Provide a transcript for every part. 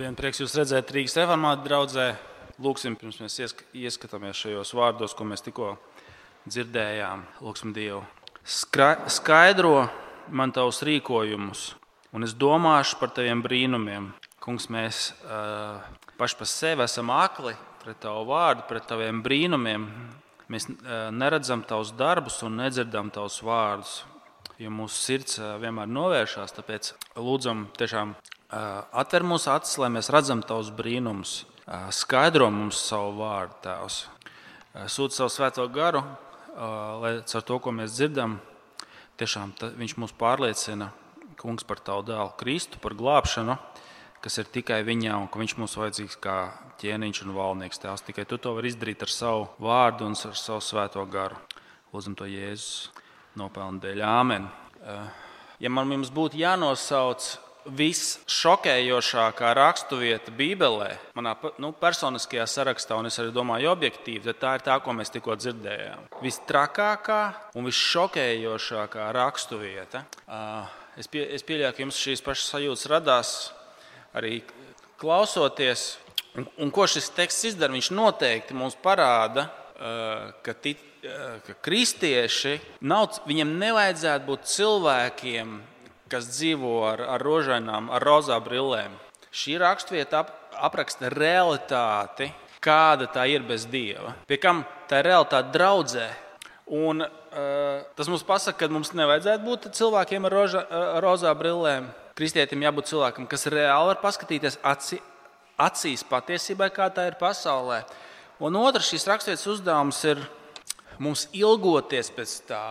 Labdien, prieks jūs redzēt Rīgas reformāta draugzē. Lūksim, pirms mēs ieskatāmies šajos vārdos, ko mēs tikko dzirdējām. Lūksim Dievu. Skra skaidro man tavus rīkojumus, un es domāšu par taviem brīnumiem. Kungs, mēs uh, paši par sevi esam akli pret tavu vārdu, pret taviem brīnumiem. Mēs uh, neredzam tavus darbus un nedzirdam tavus vārdus jo mūsu sirds vienmēr novēršās. Tāpēc lūdzam, tiešām atver mūsu acis, lai mēs redzam tavus brīnumus, skaidro mums savu vārdu, Tēvs. Sūta savu svēto garu, lai ar to, ko mēs dzirdam, tiešām viņš mūs pārliecina, kungs, par tavu dēlu Kristu, par glābšanu, kas ir tikai viņā, un ka viņš mums vajadzīgs kā ķēniņš un valdnieks. Tēvs, tikai tu to vari izdarīt ar savu vārdu un ar savu svēto garu. Lūdzam to Jēzus nopelnu dēļ. Āmen. Ja man jums būtu jānosauc visšokējošākā raksturvieta Bībelē, manā nu, personiskajā sarakstā, un es arī domāju, objektīvi, tā ir tā, ko mēs tikko dzirdējām. Vistrakākā un visšokējošākā raksturvieta. Es, pie, es pieļauju, ka jums šīs pašas sajūtas radās arī klausoties. Un, un ko šis teksts izdara? Viņš noteikti mums parāda, ka tic, ka kristieši nav, viņiem nevajadzētu būt cilvēkiem, kas dzīvo ar, ar rožainām, ar rozā brillēm. Šī raksturvieta ap, apraksta realitāti, kāda tā ir bez dieva. Pie kam tā ir realitāte draudzē. Un, uh, tas mums pasaka, ka mums nevajadzētu būt cilvēkiem ar roža, uh, rozā brillēm. Kristietim jābūt cilvēkam, kas reāli var paskatīties aci, acīs patiesībai, kā tā ir pasaulē. Un otrs šīs raksturvietas uzdevums ir mums ilgoties pēc tā,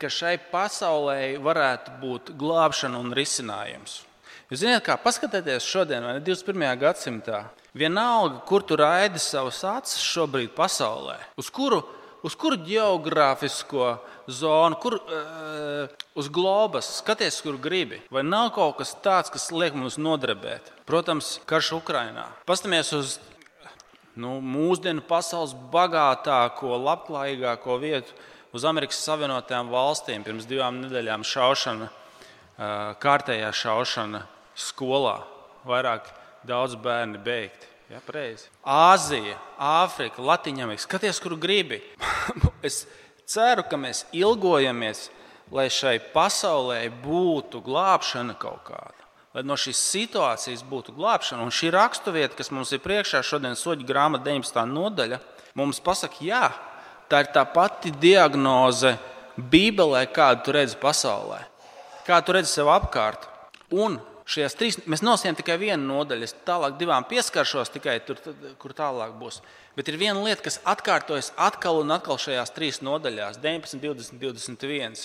ka šai pasaulē varētu būt glābšana un risinājums. Jūs zināt, kā paskatieties šodien, vai ne 21. gadsimtā. Vienalga, kur tu raidi savus acis šobrīd pasaulē, uz kuru, uz kuru geogrāfisko zonu, kur uh, uz globas skaties, kur gribi. Vai nav kaut kas tāds, kas liek mums nodarbēt? Protams, karš Ukrajinā. Pastamies uz nu, mūsdienu pasaules bagātāko, labklājīgāko vietu uz Amerikas Savienotajām valstīm. Pirms divām nedēļām šaušana, kārtējā šaušana skolā. Vairāk daudz bērni beigti. Ja, preizi. Āzija, Āfrika, Latvija-Amerika. Skaties, kur gribi. es ceru, ka mēs ilgojamies, lai šai pasaulē būtu glābšana kaut kāda lai no šīs situācijas būtu glābšana. Un šī raksturvieta, kas mums ir priekšā, šodien soļu grāmatā 19. nodaļa, mums pasaka, jā, tā ir tā pati diagnoze Bībelē, kādu tu redzi pasaulē, kādu tu redzi sev apkārt. Un šajās trīs mēs nosījām tikai vienu nodaļu, es tālāk divām pieskaršos, tikai tur, kur tālāk būs. Bet ir viena lieta, kas atkārtojas atkal un atkal šajās trīs nodaļās, 19, 20, 21.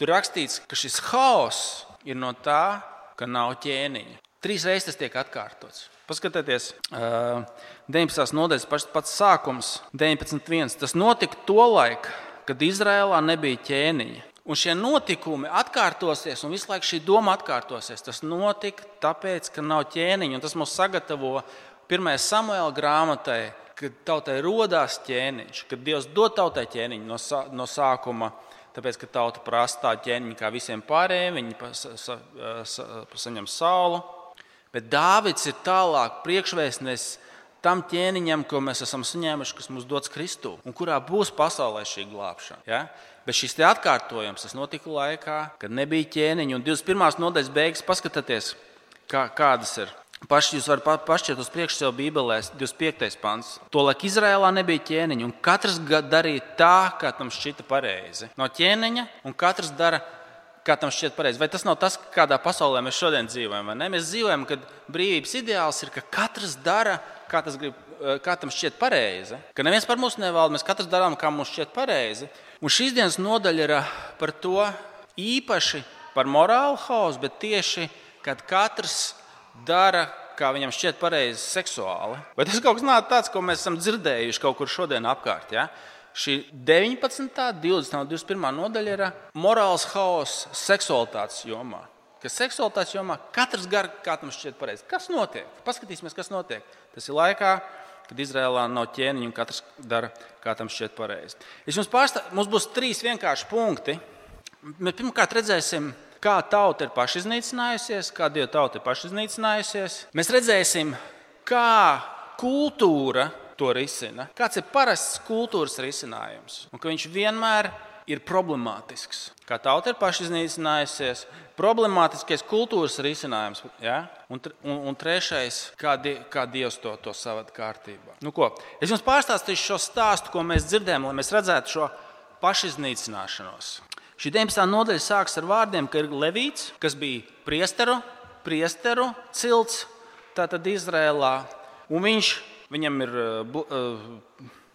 Tur rakstīts, ka šis haoss ir no tā, ka nav ķēniņa. Trīs reizes tas tiek atkārtots. Paskatieties, 19. nodaļas pats, pats sākums, 19.1. Tas notika tolaik, kad Izrēlā nebija ķēniņa. Un šie notikumi atkārtosies, un visu laiku šī doma atkārtosies. Tas notika tāpēc, ka nav ķēniņa. Un tas mums sagatavo pirmajai Samuēlā grāmatai, kad tautai radās ķēniņš, kad Dievs dod tautai ķēniņu no, no sākuma tāpēc, ka tauta prasa tādu ķēniņu kā visiem pārējiem, viņi sa, sa, sa, saņem saulu. Bet Dāvids ir tālāk priekšvēstnes tam ķēniņam, ko mēs esam saņēmuši, kas mums dots Kristū, un kurā būs pasaulē šī glābšana. Ja? Bet šis atkārtojums tas notika laikā, kad nebija ķēniņa. Un 21. nodaļas beigas paskatieties, kā, kādas ir. Paši jūs varat pašķirt uz priekšu sev Bībelē, 25. pants. Tolēk Izrēlā nebija ķēniņa, un katrs darīja tā, kā tam šķita pareizi. No ķēniņa, un katrs dara, kā tam šķiet pareizi. Vai tas nav tas, kādā pasaulē mēs šodien dzīvojam? Mēs dzīvojam, kad brīvības ideāls ir, ka katrs dara, kā, grib, eh, kā tam šķiet pareizi. Ka neviens par mums nevalda, mēs katrs darām, kā mums šķiet pareizi. Un šīs dienas nodaļa ir eh, par to īpaši par morālu hausu, bet tieši kad katrs dara, kā viņam šķiet pareizi, seksuāli. Vai tas kaut kas tāds, ko mēs esam dzirdējuši kaut kur šodien apkārt? Ja? Šī 19, 20 un 21 nodaļa ir morāls haoss seksualitātes jomā. Ka seksualitātes jomā katrs gar, kā tam šķiet pareizi. Kas notiek? Paskatīsimies, kas notiek. Tas ir laikā, kad Izrēlā nav ķēniņa un katrs dara, kā tam šķiet pareizi. Mums būs trīs vienkārši punkti. Mēs pirmkārt redzēsim, kā tauta ir pašiznīcinājusies, kā Dieva tauta ir pašiznīcinājusies. Mēs redzēsim, kā kultūra to risina, kāds ir parasts kultūras risinājums, un ka viņš vienmēr ir problemātisks. Kā tauta ir pašiznīcinājusies, problemātiskais kultūras risinājums. Ja? Un, un, un trešais, kā, die, kā Dievs to, to savada kārtībā. Nu, ko? es jums pārstāstīšu šo stāstu, ko mēs dzirdējām, lai mēs redzētu šo pašiznīcināšanos. Šī 19. nodaļa sākas ar vārdiem, ka ir Levīts, kas bija priesteru, priesteru cilts tātad Izrēlā, un viņš, viņam ir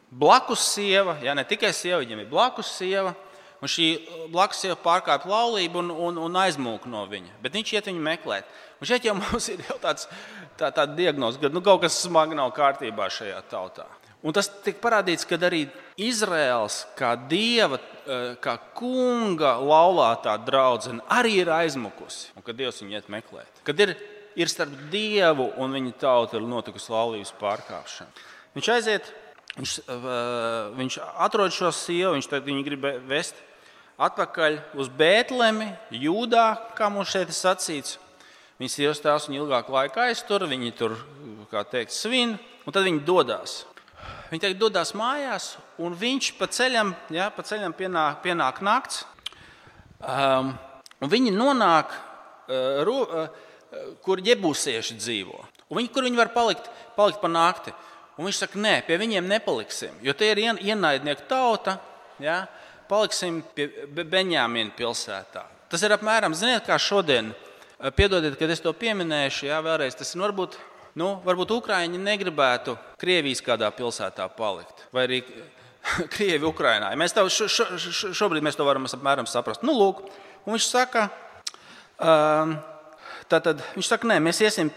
blakus sieva, ja ne tikai sieva, viņam ir blakus sieva. Un šī blakus sieva pārkāpj laulību un, un, un aizmūk no viņa. Bet viņš iet viņu meklēt. Un šeit jau mums ir jau tāds, tā, tā diagnoze, ka nu, kaut kas smagi nav kārtībā šajā tautā. Un tas tika parādīts, ka arī Izraels, kā dieva, eh, kā kunga laulātā draudzene, arī ir aizmukusi. Un kad Dievs viņu iet meklēt, kad ir, ir starp dievu un viņa tautu notikusi laulības pārkāpšana. Viņš aiziet, viņš, eh, viņš atrod šo sievu, viņš viņu grib vest atpakaļ uz Bēntlemi, Jūdā, kā mums šeit ir sacīts. Viņas sievas tēvs viņu ilgāku laiku aiztur, viņi tur, kā teikt, svin, un tad viņi dodas. Viņi teikt, dodas mājās, un viņš pa ceļam, ja, pa ceļam pienāk, pienāk nakts. Um, viņi nonāk, uh, ro, uh, kur jebūsieši dzīvo. Un viņi, kur viņi var palikt, palikt pa nakti. Un viņš saka, nē, pie viņiem nepaliksim, jo tie ir ien, ienaidnieku tauta. Ja, paliksim pie Benjāmina pilsētā. Tas ir apmēram, ziniet, kā šodien. Piedodiet, kad es to pieminēšu, jā, vēlreiz tas ir varbūt Nu, varbūt Ukrāņi negribētu Krievijas kādā pilsētā palikt, vai arī Krievi Ukrajinā. Mēs to, šo, šo, šobrīd mēs to varam apmēram saprast. Nu, lūk, viņš saka, um, tātad, viņš saka, nē, mēs iesim,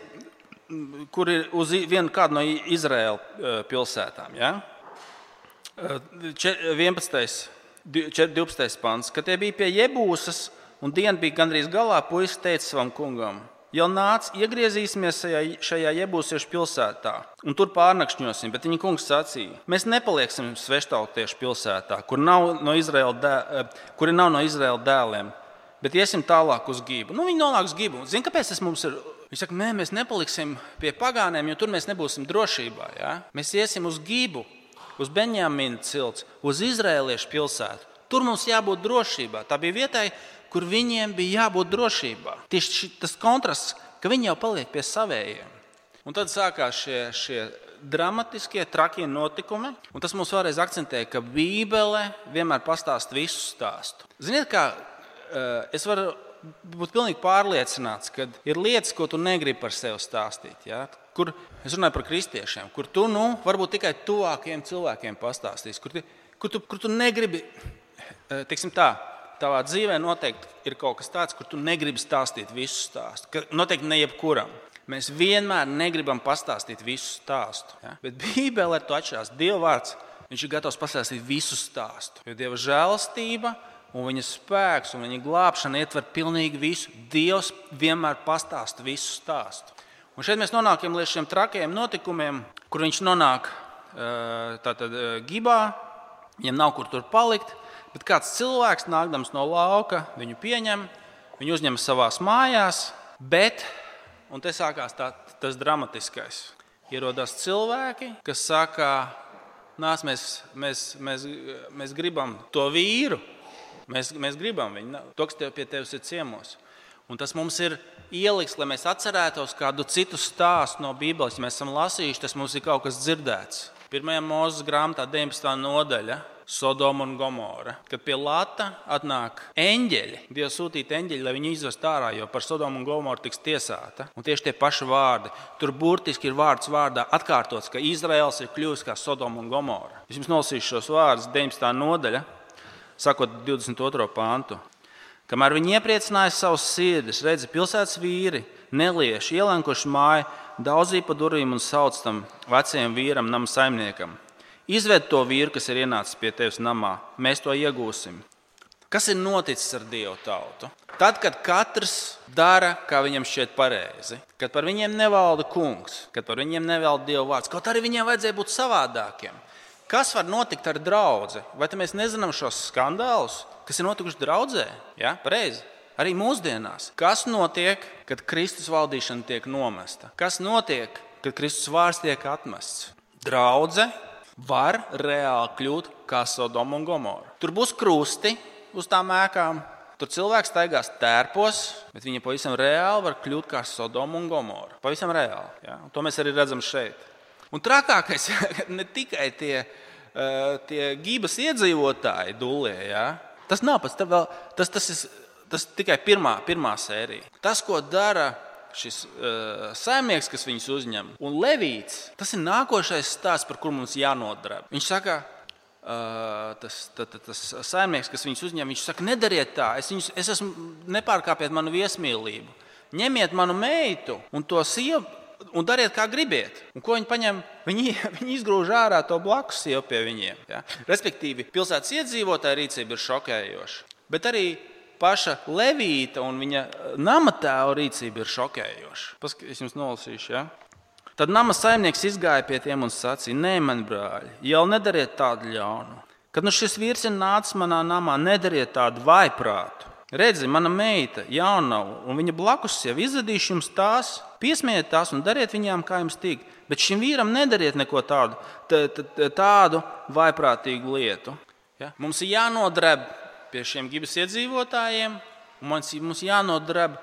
kur ir uz vienu no Izraēlas uh, pilsētām. Ja? 11. 12. pants, kad tie bija pie Jebūsas un diena bija gandrīz galā, puisis teica savam kungam, Jau nāc, iegriezīsimies šajā, iebūsiešu pilsētā un tur pārnakšņosim. Bet viņa kungs sacīja, mēs nepalieksim sveštautiešu pilsētā, kur nav no Izraēla, dē, eh, kuri nav no Izraēla dēliem, bet iesim tālāk uz Gibu. Nu, viņi nonāk uz Gibu. Zini, kāpēc tas mums ir? Viņš saka, nē, mēs nepaliksim pie pagāniem, jo tur mēs nebūsim drošībā. Ja? Mēs iesim uz Gibu, uz Benjamina cilts, uz Izraēliešu pilsētu. Tur mums jābūt drošībā. Tā bija vietai, kur viņiem bija jābūt drošībā. Tieši tas kontrasts, ka viņi jau paliek pie savējiem. Un tad sākās šie, šie dramatiskie, trakie notikumi. Un tas mums vēlreiz akcentē, ka Bībele vienmēr pastāsta visu stāstu. Ziniet, kā eh, es varu būt pilnīgi pārliecināts, ka ir lietas, ko tu negribi par sevi stāstīt. Ja? Kur es runāju par kristiešiem, kur tu nu, varbūt tikai tuvākiem cilvēkiem pastāstīsi, kur, tu, kur, tu, kur tu negribi, eh, teiksim tā, tavā dzīvē noteikti ir kaut kas tāds, kur tu negribi stāstīt visu stāstu. Noteikti ne jebkuram. Mēs vienmēr negribam pastāstīt visu stāstu. Ja? Bet Bībelē to atšķirās. Dieva vārds viņš ir gatavs pastāstīt visu stāstu. Jo Dieva žēlastība un viņa spēks un viņa glābšana ietver pilnīgi visu. Dievs vienmēr pastāsta visu stāstu. Un šeit mēs nonākam līdz šiem trakajiem notikumiem, kur viņš nonāk tātad, Gibā. Viņam nav kur tur palikt. Bet kāds cilvēks, nākdams no lauka, viņu pieņem, viņu uzņem savā mājās, bet, un te sākās tā, tas dramatiskais, ierodas cilvēki, kas saka, nāc, mēs, mēs, mēs, mēs gribam to vīru, mēs, mēs gribam viņu, to, kas tev pie tevis ir ciemos. Un tas mums ir ieliks, lai mēs atcerētos kādu citu stāstu no Bībeles. Ja mēs esam lasījuši, tas mums ir kaut kas dzirdēts. Pirmajā mūzes grāmatā, 19. nodaļa, Sodoma un Gomora. Kad pie Lata atnāk eņģeļi, Dievs sūtīt eņģeļi, lai viņi izvest ārā, jo par Sodomu un Gomoru tiks tiesāta. Un tieši tie paši vārdi. Tur burtiski ir vārds vārdā atkārtots, ka Izraels ir kļuvis kā Sodoma un Gomora. Es jums nolasīšu šos vārdus 19. nodaļa, sakot 22. pāntu. Kamēr viņi iepriecinājās savus sirdis, redzi pilsētas vīri, nelieši ielenkuši māju, daudzīja pa durvīm un sauc tam vecajam vīram, nama saimniekam. Izved to vīru, kas ir ienācis pie tevis namā. Mēs to iegūsim. Kas ir noticis ar Dievu tautu? Tad, kad katrs dara, kā viņam šķiet pareizi, kad par viņiem nevalda kungs, kad par viņiem nevalda Dieva vārds, kaut arī viņiem vajadzēja būt savādākiem. Kas var notikt ar draugu? Vai mēs nezinām šos skandālus, kas ir notikuši draudzē? Ja? Pareizi. Arī mūsdienās. Kas notiek, kad Kristus valdīšana tiek nomesta? Kas notiek, kad Kristus vārds tiek atmests? Draudze var reāli kļūt kā Sodoma un Gomora. Tur būs krusti uz tām ēkām. Tur cilvēks staigās tērpos, bet viņa pavisam reāli var kļūt kā Sodoma un Gomora. Pavisam reāli. Ja? Un to mēs arī redzam šeit. Un trakākais ne tikai tie, eh, tie gibas iedzīvotāji dūlē. Ja? Tas nav pats, tas, tas, ir, tas tikai pirmā, pirmā sērija. Tas, ko dara šis uh, saimnieks, kas viņus uzņem, un Levīts, tas ir nākošais stāsts, par kuru mums jānodarbojas. Viņš saka, uh, tas, tas, tas saimnieks, kas viņus uzņem, viņš saka, nedariet tā, es, viņus, es esmu nepārkāpiet manu viesmīlību. Ņemiet manu meitu un to sievu un dariet, kā gribiet. Un ko viņi paņem? Viņi, viņi izgrūž ārā to blakus sievu pie viņiem. Ja? Respektīvi, pilsētas iedzīvotāja rīcība ir šokējoša. Bet arī paša Levīta un viņa eh, nama tēva rīcība ir šokējoša. Paskatieties, es jums nolasīšu. Ja? Tad nama saimnieks izgāja pie tiem un sacīja: Nē, man brāļi, jau nedariet tādu ļaunu. Kad nu šis vīrs ir nācis manā namā, nedariet tādu vaiprātu. Redzi, mana meita, jaunava, un viņa blakus jau izradīšu jums tās, piesmējiet tās un dariet viņām, kā jums tīk. Bet šim vīram nedariet neko tādu, tādu vaiprātīgu lietu. Ja? Mums ir jānodreb pie šiem gibas iedzīvotājiem, mums, mums jānodreb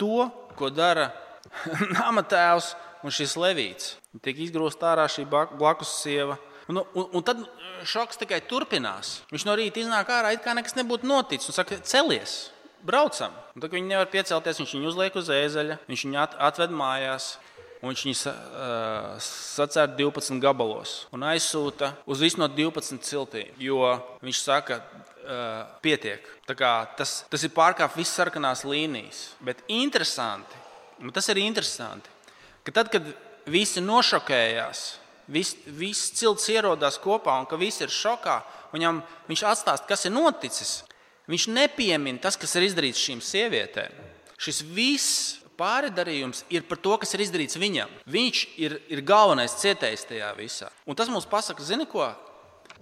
to, ko dara nama tēvs un šis levīts. Tiek izgrūsta ārā šī blakus sieva. Un, un, un tad šoks tikai turpinās. Viņš no rīta iznāk ārā, it kā nekas nebūtu noticis, un saka, celies! Braucam! Un tad viņi nevar piecelties, viņš viņu uzliek uz ēzeļa, viņš viņu atved mājās. Viņš viņu uh, sacēla 12 gabalos un aizsūta uz visu no 12 ciltīm. Jo viņš saka, uh, pietiek. Tas, tas ir pārkāpts visas sarkanās līnijas. Bet interesanti, tas ir interesanti, ka tad, kad visi nošokējās, viss vis cilts ierodās kopā un ka visi ir šokā, viņam, viņš atstāsta, kas ir noticis. Viņš nepiemina tas, kas ir izdarīts šīm sievietēm. Šis viss pāridarījums ir par to, kas ir izdarīts viņam. Viņš ir, ir galvenais cietējs tajā visā. Un tas mums pasaka, zini ko?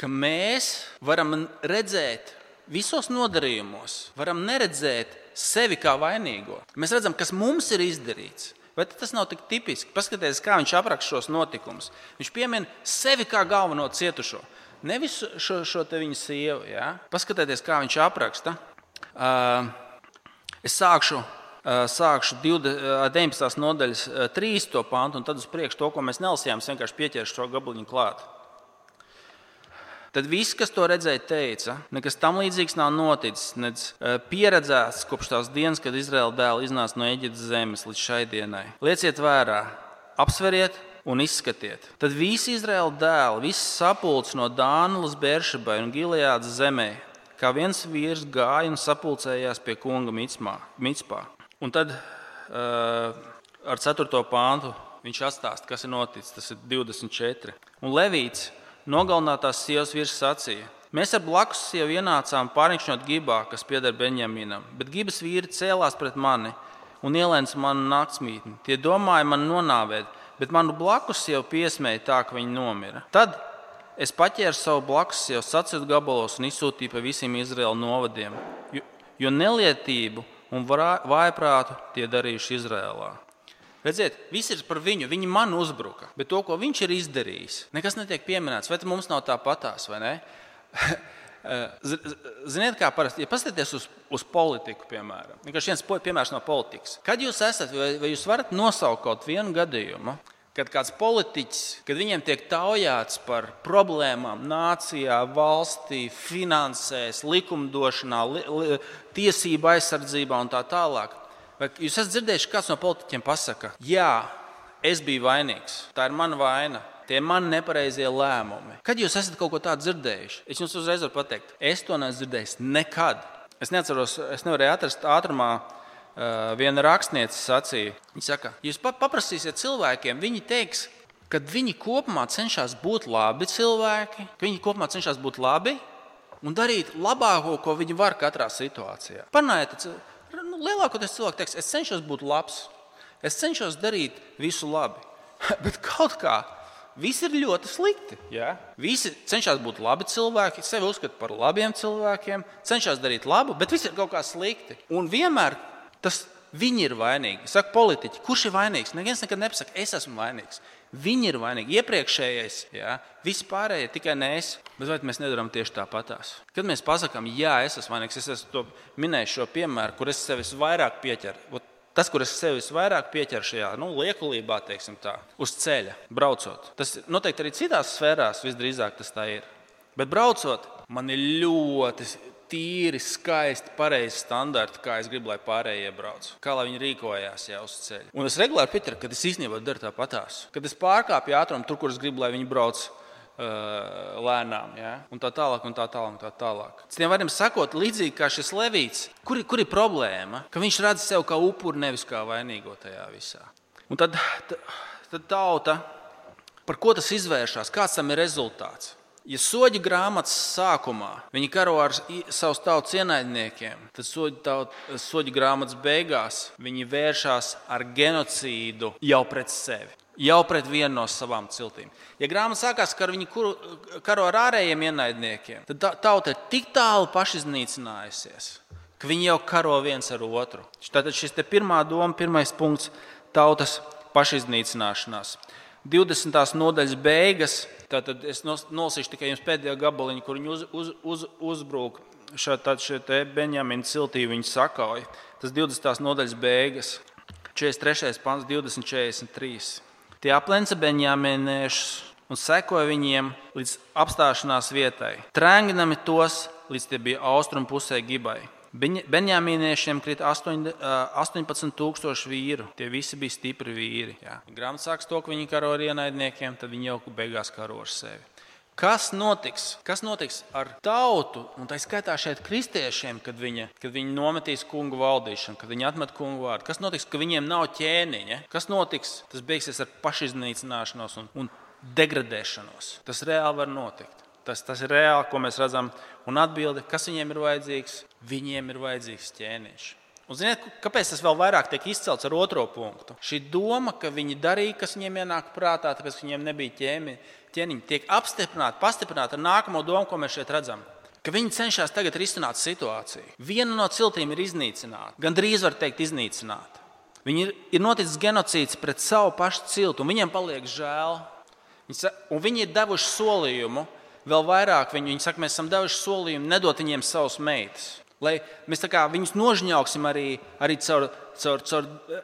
Ka mēs varam redzēt visos nodarījumos, varam neredzēt sevi kā vainīgo. Mēs redzam, kas mums ir izdarīts. Bet tas nav tik tipiski. Paskatieties, kā viņš apraksta šos notikumus. Viņš piemin sevi kā galveno cietušo. Nevis šo, šo te viņa sievu. Ja? Paskatieties, kā viņš apraksta. Uh, es sākšu, uh, sākšu 19. nodaļas 3. pantu, un tad uz priekšu to, ko mēs nelasījām, vienkārši pieķeršu šo gabaliņu klāt. Tad viss, kas to redzēja, teica, nekas tam līdzīgs nav noticis, nedz eh, pieredzēts kopš tās dienas, kad Izraēla dēls iznāca no Eģiptes zemes līdz šai dienai. Lieciet vērā, apsveriet un izskatiet. Tad visi Izraēla dēli, viss sapulcs no Dāna līdz Bēršabai un Gileādas zemē, kā viens vīrs gāja un sapulcējās pie kunga Micpā. Un tad uh, ar 4. pāntu viņš atstāsta, kas ir noticis. Tas ir 24. Un Levīts nogalinātās sievas vīrs sacīja: Mēs ar blakus sievu ienācām pāriņķot gibā, kas pieder Benjaminam, bet gibas vīri cēlās pret mani un ielēca manu naktsmītni. Tie domāja man nonāvēt, bet manu blakus sievu piesmēja tā, ka viņa nomira. Tad es paķēru savu blakus sievu sacītu gabalos un izsūtīju pa visiem Izraēlas novadiem, jo, jo nelietību un vājprātu tie darījuši Izrēlā. Redziet, viss ir par viņu. Viņi man uzbruka. Bet to, ko viņš ir izdarījis, nekas netiek pieminēts. Vai mums nav tā patās, vai ne? Ziniet, kā parasti, ja paskatieties uz, uz politiku, piemēram, vienkārši viens piemērs no politikas. Kad jūs esat, vai, vai jūs varat nosaukt kaut vienu gadījumu, kad kāds politiķis, kad viņiem tiek taujāts par problēmām nācijā, valstī, finansēs, likumdošanā, li, li, tiesību aizsardzībā un tā tālāk, Vai jūs esat dzirdējuši, kāds no politiķiem pasakā, jā, es biju vainīgs, tā ir mana vaina. Tie ir mani nepareizie lēmumi. Kad jūs esat kaut ko tādu dzirdējuši, es jums uzreiz varu pateikt, es to neesmu dzirdējis nekad. Es neatceros, es nevarēju atrast ātrumā. Viena rakstniece sacīja, viņa saka, jūs paprasīsiet cilvēkiem, viņi teiks, ka viņi kopumā cenšas būt labi cilvēki, ka viņi kopumā cenšas būt labi un darīt labāko, ko viņi var katrā situācijā. Panājiet Nu, lielākoties cilvēki teiks, es cenšos būt labs, es cenšos darīt visu labi. Bet kaut kā Viss ir ļoti slikti. Ja? Visi cenšas būt labi cilvēki, sevi uzskata par labiem cilvēkiem, cenšas darīt labu, bet viss ir kaut kā slikti. Un vienmēr tas viņi ir vainīgi. Saka, politiķi, kurš ir vainīgs? Neviens nekad nepasaka, es esmu vainīgs. Viņi ir vainīgi. Iepriekšējais, ja? visi pārējie tikai nē, es. Bet vai mēs nedarām tieši tāpatās? Kad mēs pasakām, jā, es esmu vainīgs, es esmu minējis šo piemēru, kur es sevi vairāk pieķeru tas, kur es sevi visvairāk pieķeru šajā nu, liekulībā, teiksim, tā, uz ceļa, braucot. Tas noteikti arī citās sfērās visdrīzāk tas tā ir. Bet braucot, man ir ļoti tīri, skaisti, pareizi standarti, kā es gribu, lai pārējie brauc. Kā viņi rīkojās jau uz ceļa. Un es regulāri pieķeru, ka es īstenībā daru tāpatās. Kad es pārkāpju ātrumu tur, kur es gribu, lai viņi brauc Uh, lēnām, ja? un tā tālāk, un tā tālāk. Un tā tālāk. Citiem vārdiem sakot, līdzīgi kā šis Levīts, kur, kur ir problēma? Ka viņš redz sevi kā upuri, nevis kā vainīgo tajā visā. Un tad, tad tauta, par ko tas izvēršas, kāds tam ir rezultāts? Ja soļu grāmatas sākumā viņi karo ar savus tautas ienaidniekiem, tad soļu grāmatas beigās viņi vēršas ar genocīdu jau pret sevi jau pret vienu no savām ciltīm. Ja grāmata sākās, ka viņi karo ar ārējiem ienaidniekiem, tad tauta ir tik tālu pašiznīcinājusies, ka viņi jau karo viens ar otru. Tātad šis ir pirmā doma, pirmais punkts - tautas pašiznīcināšanās. 20. nodaļas beigas, tad es nolasīšu tikai pēdējo gabaliņu, kur viņi uz, uz, uz, uzbrūk šeit Benjamina ciltī, viņi sakauja. Tas 20. nodaļas beigas, 43. pants, 20, 43. Tie aplenca beņāmieniešus un sekoja viņiem līdz apstāšanās vietai. Trēnginami tos, līdz tie bija austrumu pusē Gibai. Benjāmīniešiem krita 18,000 vīru. Tie visi bija stipri vīri. Grāmatā sākas to, ka viņi karo ar ienaidniekiem, tad viņi jau beigās karo ar sevi. Kas notiks? Kas notiks ar tautu, un tā skaitā šeit kristiešiem, kad, viņa, kad viņi nometīs kungu valdīšanu, kad viņi atmet kungu vārdu? Kas notiks, ka viņiem nav ķēniņa? Kas notiks? Tas beigsies ar pašiznīcināšanos un, un degradēšanos. Tas reāli var notikt. Tas, tas ir reāli, ko mēs redzam. Un atbilde, kas viņiem ir vajadzīgs? Viņiem ir vajadzīgs ķēniņš. Un ziniet, kāpēc tas vēl vairāk tiek izcelts ar otro punktu? Šī doma, ka viņi darīja, kas viņiem ienāk prātā, tāpēc, ka viņiem nebija ķēniņa ķēniņi tiek apstiprināti, pastiprināti ar nākamo domu, ko mēs šeit redzam. Ka viņi cenšas tagad risināt situāciju. Viena no ciltīm ir iznīcināta, gan drīz var teikt, iznīcināta. Viņi ir, ir noticis genocīds pret savu pašu ciltu, un viņiem paliek žēl. Viņi, un viņi ir devuši solījumu, vēl vairāk viņi, viņi saka, mēs esam devuši solījumu nedot viņiem savus meitas. Lai mēs viņus nožņauksim arī, arī caur, caur, caur uh,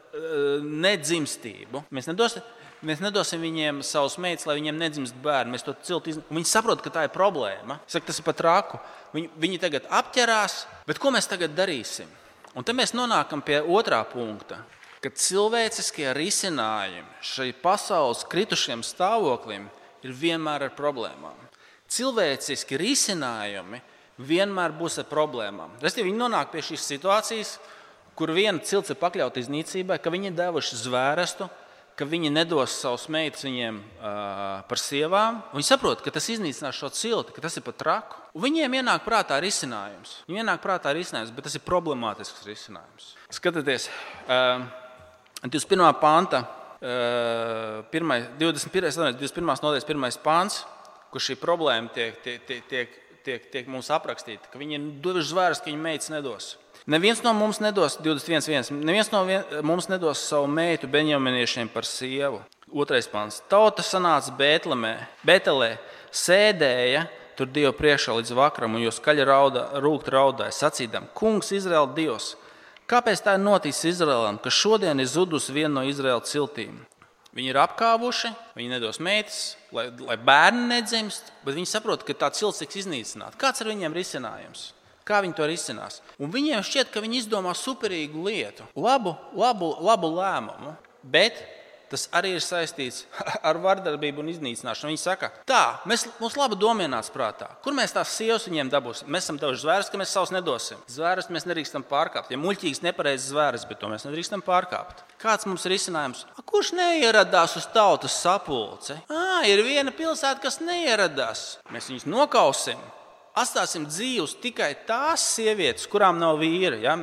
nedzimstību. Mēs nedosim, Mēs nedosim viņiem savus meitas, lai viņiem nedzimst bērni. Mēs to cilti izdarām. Viņi saprot, ka tā ir problēma. Saka, tas ir pat raku. Viņi, viņi tagad apķerās, bet ko mēs tagad darīsim? Un te mēs nonākam pie otrā punkta. Kad cilvēciskie risinājumi šai pasaules kritušiem stāvoklim ir vienmēr ar problēmām. Cilvēciski risinājumi vienmēr būs ar problēmām. Restīvi, viņi nonāk pie šīs situācijas, kur viena cilts ir pakļauta iznīcībai, ka viņi ir devuši zvērestu, ka viņi nedos savus meitas viņiem uh, par sievām. Viņi saprot, ka tas iznīcinās šo cilti, ka tas ir pat traku. Un viņiem ienāk prātā risinājums. Viņiem ienāk prātā risinājums, bet tas ir problemātisks risinājums. Skatieties, uh, 21. panta, uh, 1, 21. 21. nodaļas 1. pāns, kur šī problēma tiek, tiek, tiek, tiek, tiek, tiek mums aprakstīta, ka viņi devuši zvērst, ka viņi meitas nedos. Neviens no mums nedos 21. Neviens no vien, mums nedos savu meitu Benjaminiešiem par sievu. Otrais pāns. Tauta sanāca Bētlemē, Betelē, sēdēja tur Dieva priekšā līdz vakaram, un jo skaļi rauda, rūkt raudāja, sacīdam, Kungs, Izraēla Dievs, kāpēc tā ir noticis Izraēlam, ka šodien ir zudusi viena no Izraēla ciltīm? Viņi ir apkāpuši, viņi nedos meitas, lai, lai bērni nedzimst, bet viņi saprot, ka tā cilts tiks iznīcināta. Kāds ir viņiem risinājums? Kā viņi to risinās? Un viņiem šķiet, ka viņi izdomā superīgu lietu, labu, labu, labu lēmumu, bet tas arī ir saistīts ar vardarbību un iznīcināšanu. Viņi saka, tā, mēs, mums laba doma ienāca prātā. Kur mēs tās sievas viņiem dabūsim? Mēs esam devuši zvērus, ka mēs savus nedosim. Zvērus mēs nedrīkstam pārkāpt. Ja muļķīgs, nepareizs zvērus, bet to mēs nedrīkstam pārkāpt. Kāds mums ir risinājums? A, kurš neieradās uz tautas sapulci? À, ir viena pilsēta, kas neieradās. Mēs viņus nokausim atstāsim dzīvus tikai tās sievietes, kurām nav vīra. Ja?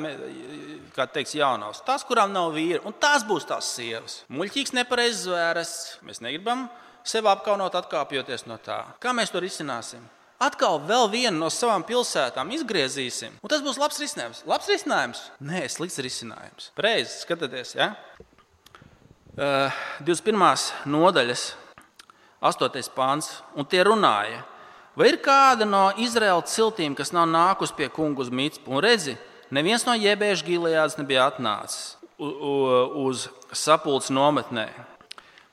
Kā teiks, jaunās, tās, kurām nav vīra, un tās būs tās sievas. Muļķīgs, nepareizs zvērs. Mēs negribam sevi apkaunot, atkāpjoties no tā. Kā mēs to risināsim? Atkal vienu no savām pilsētām izgriezīsim. Un tas būs labs risinājums. Labs risinājums? Nē, slikts risinājums. Pareizi, skatieties, ja? Uh, 21. nodaļas, 8. pāns. Un tie runāja, vai ir kāda no Izraēlas ciltīm, kas nav nākusi pie kungu uz Mītspu? Un redzi, neviens no jebiešu gilējādas nebija atnācis uz sapulces nometnē.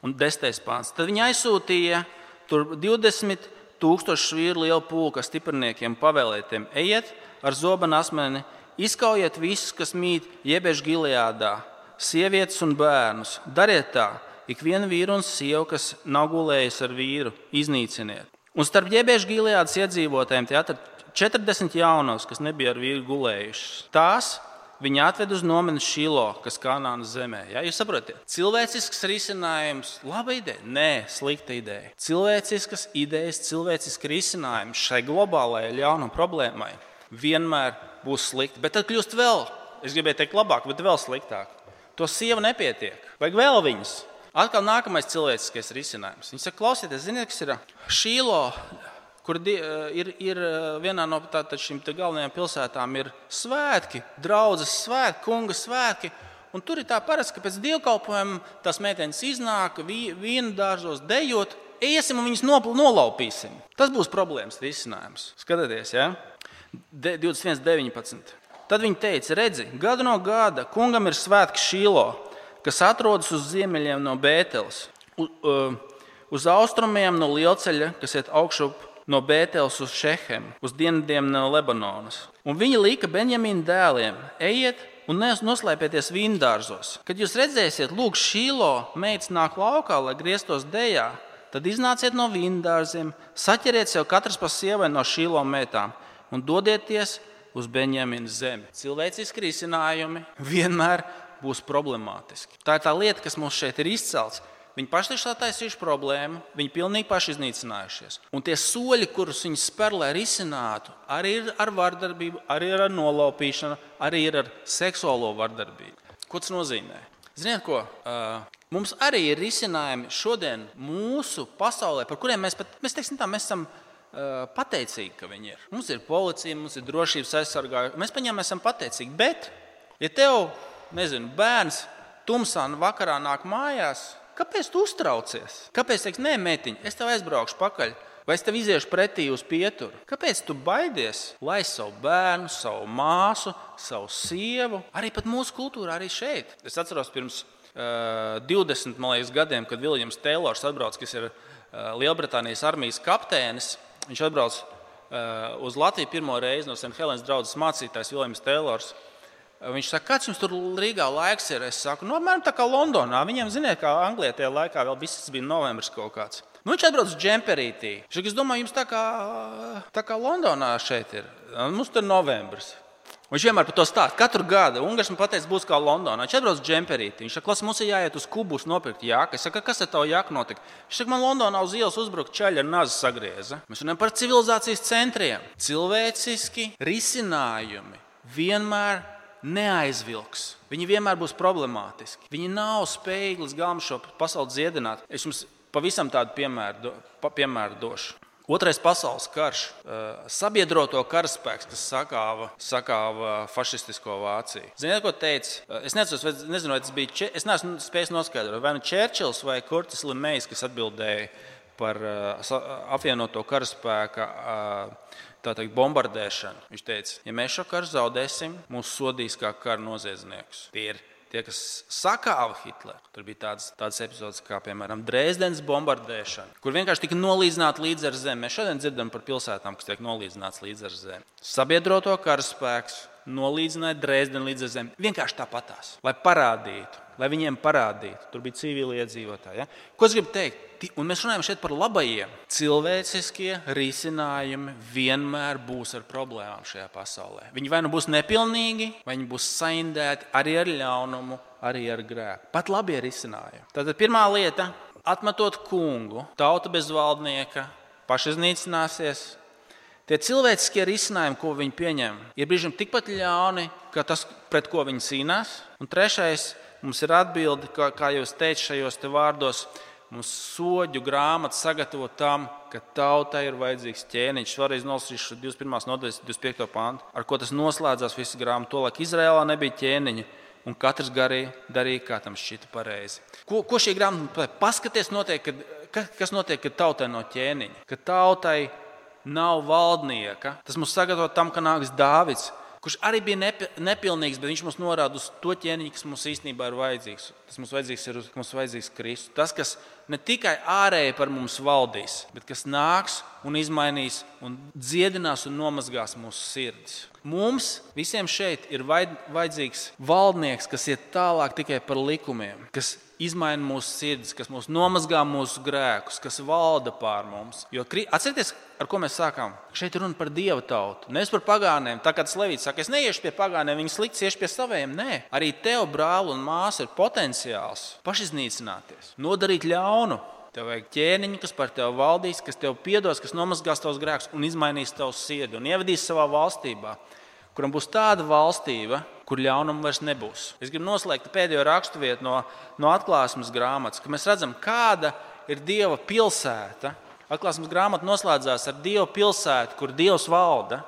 Un 10. pāns. Tad viņi aizsūtīja tur 20 tūkstošu vīru lielu pulka stipriniekiem pavēlētiem: ejiet ar zobenu asmeni, izkaujiet visus, kas mīt jebiešu gileādā, sievietes un bērnus. Dariet tā, ik vienu vīru un sievu, kas nav gulējis ar vīru, iznīciniet. Un starp jebiešu gileādas iedzīvotājiem tie atrada 40 jaunos, kas nebija ar vīru gulējušas. Tās Viņa atved uz nomenu Šilo, kas ir Kanānas zemē. Ja? Jūs saprotat, cilvēcisks risinājums, laba ideja, nē, slikta ideja. Cilvēciskas idejas, cilvēcisks risinājums šai globālajai ļaunuma problēmai vienmēr būs slikti. Bet tad kļūst vēl, es gribēju teikt, labāk, bet vēl sliktāk. To sievu nepietiek. Vajag vēl viņas. Atkal nākamais cilvēciskais risinājums. Viņa saka, klausieties, ziniet, kas ir Šīlo kur eh, ir, ir eh, vienā no šīm galvenajām pilsētām ir svētki, draudzes svētki, kunga svētki. Un tur ir tā parasti, ka pēc dievkalpojuma tās meitenes iznāk vīnu dārzos, dejot, iesim un viņas nolaupīsim. Tas būs problēmas risinājums. Skatieties, ja? 21, 19. Tad viņi teica, redzi, gadu no gada kungam ir svētki Šīlo, kas atrodas uz ziemeļiem no Bēteles, uz, austrumiem no lielceļa, kas iet augšup no Bēteles uz Šehemu, uz dienvidiem no Lebanonas. Un viņi lika Benjamīna dēliem: ejiet un noslēpieties vīndārzos. Kad jūs redzēsiet, lūk, šīlo meitas nāk laukā, lai grieztos dejā, tad iznāciet no vīndārziem, saķeriet sev katrs pa sievai no šīlo meitām un dodieties uz Benjamīna zemi. Cilvēciski risinājumi vienmēr būs problemātiski. Tā ir tā lieta, kas mums šeit ir izcelts. Viņi paši ir sataisījuši problēmu, viņi pilnīgi paši iznīcinājušies. Un tie soļi, kurus viņi spēr, lai risinātu, arī ir ar vardarbību, arī ir ar nolaupīšanu, arī ir ar seksuālo vardarbību. Ko tas nozīmē? Ziniet, ko? Mums arī ir risinājumi šodien mūsu pasaulē, par kuriem mēs pat mēs teiksim, tā, mēs esam pateicīgi, ka viņi ir. Mums ir policija, mums ir drošības aizsargājumi. Mēs par viņiem esam pateicīgi. Bet, ja tev, nezinu, bērns tumsā vakarā nāk mājās, Kāpēc tu uztraucies? Kāpēc teiks, nē, mētiņ, es tev aizbraukšu pakaļ? Vai es tev iziešu pretī uz pieturu? Kāpēc tu baidies laist savu bērnu, savu māsu, savu sievu? Arī mūsu kultūrā, arī šeit. Es atceros pirms uh, 20 liekas, gadiem, kad Viljams Teilors atbrauc, kas ir uh, Lielbritānijas armijas kapteinis. Viņš atbrauc uh, uz Latviju pirmo reizi no St. Helēnas draugas mācītājs Viljams Teilors. Viņš saka, kāds jums tur Rīgā laiks ir? Es saku, no nu, apmēram tā kā Londonā. Viņiem, ziniet, kā Anglijā tajā laikā vēl bija novembris kaut kāds. Nu, viņš atbrauc uz džemperītī. Viņš domā, jums tā kā, tā kā Londonā šeit ir. Mums tur ir novembris. Viņš vienmēr par to stāsta. Katru gadu Ungārs man teica, būs kā Londonā. Viņš atbrauc uz džemperīti. Viņš saka, mums ir jāiet uz kubus nopirkt jāku. Es saku, kas ar tavu jāku notika? Viņš saka, man Londonā uz ielas uzbruka čaļi ar nazi sagrieza. Mēs runājam par civilizācijas centriem. Cilvēciski risinājumi vienmēr neaizvilks. Viņi vienmēr būs problemātiski. Viņi nav spējīgi līdz galam šo pasauli dziedināt. Es jums pavisam tādu piemēru, do, pa, piemēru došu. Otrais pasaules karš, sabiedroto karaspēks, kas sakāva, sakāva fašistisko Vāciju. Ziniet, ko teica? Es nezinu, nezinu vai tas bija. Es neesmu spējis noskaidrot, vai nu Čērčils vai Kurtis Limejs, kas atbildēja par apvienoto karaspēka teikt, bombardēšanu. Viņš teica, ja mēs šo karu zaudēsim, mūs sodīs kā kara noziedzniekus. Tie ir tie, kas sakāva Hitleru. Tur bija tādas, tādas epizodes, kā piemēram Dresdenes bombardēšana, kur vienkārši tika nolīdzināta līdz ar zemi. Mēs šodien dzirdam par pilsētām, kas tiek nolīdzinātas līdz ar zemi. Sabiedroto karaspēks nolīdzināja Dresdeni līdz ar zemi. Vienkārši tāpatās, lai parādītu, lai viņiem parādītu. Tur bija civili iedzīvotāji. Ja? Ko es gribu teikt? Un mēs runājam šeit par labajiem. Cilvēciskie risinājumi vienmēr būs ar problēmām šajā pasaulē. Viņi vai nu būs nepilnīgi, vai viņi būs saindēti arī ar ļaunumu, arī ar grēku. Pat labi ir risinājumi. Tātad pirmā lieta - atmetot kungu, tauta bez valdnieka, pašiznīcināsies, Tie cilvēciskie risinājumi, ko viņi pieņem, ir brīžiem tikpat ļauni, kā tas, pret ko viņi cīnās. Un trešais, mums ir atbilde, kā, kā jūs teicat šajos te vārdos, Mums soļu grāmata sagatavo tam, ka tautai ir vajadzīgs ķēniņš. Šoreiz nolasīšu 21. nodaļas, 25. pāntu, ar ko tas noslēdzās visa grāmata. Tolēk Izrēlā nebija ķēniņa, un katrs garīgi darīja, kā tam šķita pareizi. Ko, ko šī grāmata kad, kas notiek, kad tautai no ķēniņa? Kad tautai nav valdnieka, tas mums sagatavo tam, ka nāks Dāvids kurš arī bija nepi, nepilnīgs, bet viņš mums norāda uz to ķēniņu, kas mums īstenībā ir vajadzīgs. Tas mums vajadzīgs ir mums vajadzīgs Kristus. Tas, kas ne tikai ārēji par mums valdīs, bet kas nāks un izmainīs, un dziedinās un nomazgās mūsu sirdis. Mums visiem šeit ir vajadzīgs valdnieks, kas iet tālāk tikai par likumiem, kas izmaina mūsu sirdis, kas mūs nomazgā mūsu grēkus, kas valda pār mums. Jo atcerieties, ar ko mēs sākām? Šeit ir runa par dievu tautu, nevis par pagāniem. Tā kā tas Levīts saka, es neiešu pie pagāniem, viņi slikti iešu pie saviem. Nē, arī tev, brāl un māsa, ir potenciāls pašiznīcināties, nodarīt ļaunu. Tev vajag ķēniņu, kas par tevi valdīs, kas tev piedos, kas nomazgās tavus grēkus un izmainīs tavu sirdi un ievadīs savā valstībā, kuram būs tāda valstība, kur ļaunuma vairs nebūs. Es gribu noslēgt pēdējo raksturvietu no, no atklāsmes grāmatas, ka mēs redzam, kāda ir Dieva pilsēta. Atklāsmes grāmata noslēdzās ar Dieva pilsētu, kur Dievs valda,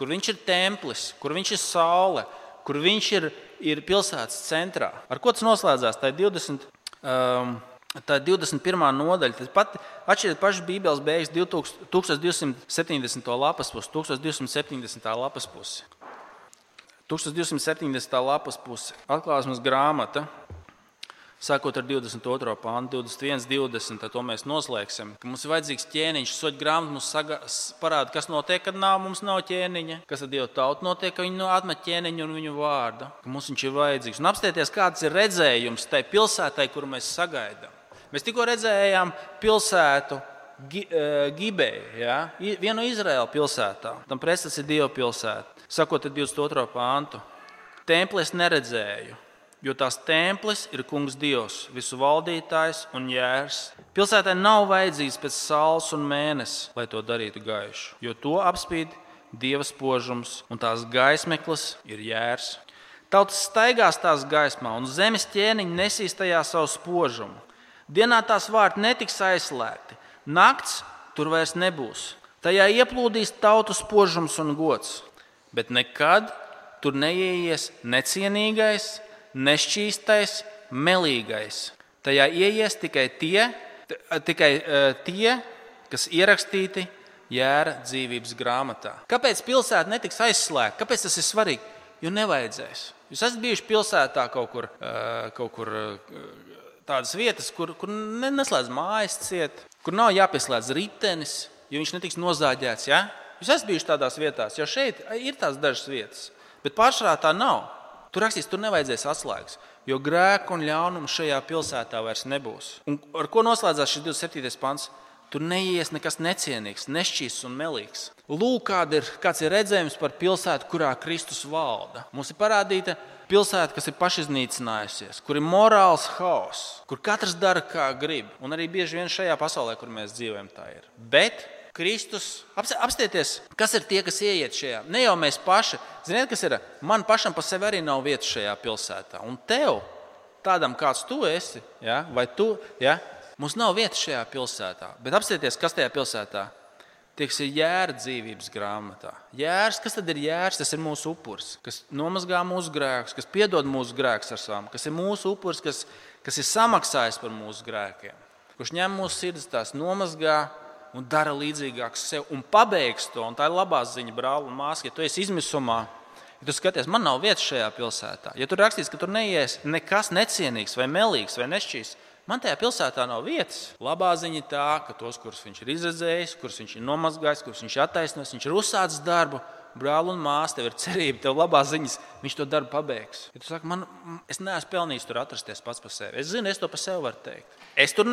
kur Viņš ir templis, kur Viņš ir saule, kur Viņš ir, ir pilsētas centrā. Ar ko tas noslēdzās? Tā ir 20. Um, Tā ir 21. nodaļa. Tas pat atšķiras pašas Bībeles beigas 1270. lapas pusi, 1270. lapas pusi. 1270. lapas puse atklāsmes grāmata. Sākot ar 22. pāntu, 21, 20. To mēs noslēgsim. Mums ir vajadzīgs ķēniņš. Soļu grāmata mums saga, parāda, kas notiek, kad nav, mums nav ķēniņa. Kas ar Dievu tautu notiek, ka viņi atmet ķēniņu un viņu vārdu. Ka mums viņš ir vajadzīgs. Un apstieties, kāds ir redzējums tai pilsētai, kuru mēs sagaidām. Mēs tikko redzējām pilsētu Gibēju, ja? vienu no Izraēlas pilsētām. Tam prestats ir Dieva pilsēta sakot 22. pāntu. Templis neredzēju, jo tās templis ir kungs Dievs, visu valdītājs un jērs. Pilsētai nav vajadzīgs pēc saules un mēnesis, lai to darītu gaišu, jo to apspīd Dieva spožums un tās gaismeklis ir jērs. Tautas staigās tās gaismā, un zemes ķēniņi nesīs tajā savu spožumu. Dienā tās vārti netiks aizslēgti, nakts tur vairs nebūs. Tajā ieplūdīs tautu spožums un gods bet nekad tur neieies necienīgais, nešķīstais, melīgais. Tajā ieies tikai tie, tikai, uh, tie kas ierakstīti jēra dzīvības grāmatā. Kāpēc pilsēta netiks aizslēgta? Kāpēc tas ir svarīgi? Jo nevajadzēs. Jūs esat bijuši pilsētā kaut kur, uh, kaut kur uh, tādas vietas, kur, kur neslēdz mājas ciet, kur nav jāpieslēdz ritenis, jo viņš netiks nozāģēts. Ja? Jūs esat bijuši tādās vietās, jo šeit ir tās dažas vietas, bet pārsvarā tā nav. Tur rakstīts, tur nevajadzēs atslēgas, jo grēku un ļaunumu šajā pilsētā vairs nebūs. Un ar ko noslēdzās šis 27. pants? Tur neies nekas necienīgs, nešķīsts un melīgs. Lūk, kāda ir, ir redzējums par pilsētu, kurā Kristus valda. Mums ir parādīta pilsēta, kas ir pašiznīcinājusies, kur ir morāls haoss, kur katrs dara kā grib. Un arī bieži vien šajā pasaulē, kur mēs dzīvojam, tā ir. Bet Kristus. Apstieties, kas ir tie, kas ieiet šajā. Ne jau mēs paši. Ziniet, kas ir? Man pašam par sevi arī nav vietas šajā pilsētā. Un tev, tādam kāds tu esi, ja? vai tu, ja? mums nav vietas šajā pilsētā. Bet apstieties, kas tajā pilsētā Tie, kas ir jēra dzīvības grāmatā. Jērs, kas tad ir jērs? Tas ir mūsu upuris, kas nomazgā mūsu grēkus, kas piedod mūsu grēkus ar savām, kas ir mūsu upuris, kas, kas ir samaksājis par mūsu grēkiem, kurš ņem mūsu sirdis, tās nomazgā un dara līdzīgāks sev un pabeigs to. Un tā ir labā ziņa, brāl un māsa, ja tu esi izmisumā. Ja tu skaties, man nav vietas šajā pilsētā. Ja tur rakstīts, ka tur neies nekas necienīgs, vai melīgs, vai nešķīs, man tajā pilsētā nav vietas. Labā ziņa ir tā, ka tos, kurus viņš ir izredzējis, kurus viņš ir nomazgājis, kurus viņš ir attaisnojis, viņš ir uzsācis darbu, brāl un māsa, tev ir cerība, tev labā ziņas, viņš to darbu pabeigs. Ja tu saki, man, es neesmu pelnījis tur atrasties pats par sevi. Es zinu, es to par sevi varu teikt. Es tur,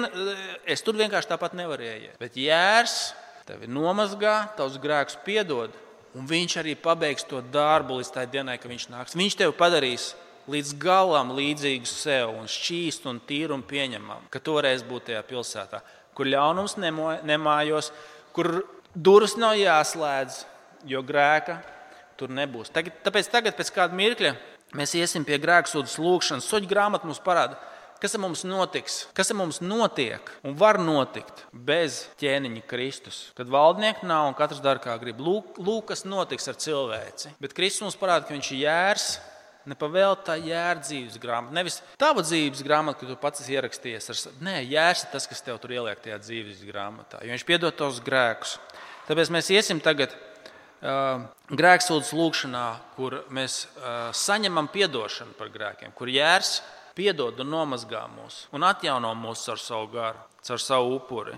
es tur vienkārši tāpat nevaru ieiet. Bet jērs tevi nomazgā, tavs grēks piedod, un viņš arī pabeigs to darbu līdz tai dienai, kad viņš nāks. Viņš tevi padarīs līdz galam līdzīgu sev, un šķīstu, un tīru un pieņemamu, ka toreiz būtu tajā pilsētā, kur ļaunums nemājos, kur durvis nav jāslēdz, jo grēka tur nebūs. Tagad, tāpēc tagad, pēc kāda mirkļa, mēs iesim pie grēksūdas lūgšanas. Soļu grāmata mums parāda, kas ar mums notiks, kas ar mums notiek un var notikt bez ķēniņa Kristus. Kad valdnieku nav un katrs dara kā grib, lūk, lūk kas notiks ar cilvēci. Bet Kristus mums parāda, ka viņš ir jērs. Nepavēlta tā jēra dzīves grāmata. Nevis tava dzīves grāmata, ko tu pats esi ierakstījies. Ar... Nē, jērs ir tas, kas tev tur ieliek tajā dzīves grāmatā. Jo viņš piedod tos grēkus. Tāpēc mēs iesim tagad uh, grēksūdzes lūgšanā, kur mēs uh, saņemam atdošanu par grēkiem, kur jērs piedod un nomazgā mūs un atjauno mūs ar savu garu, ar savu upuri.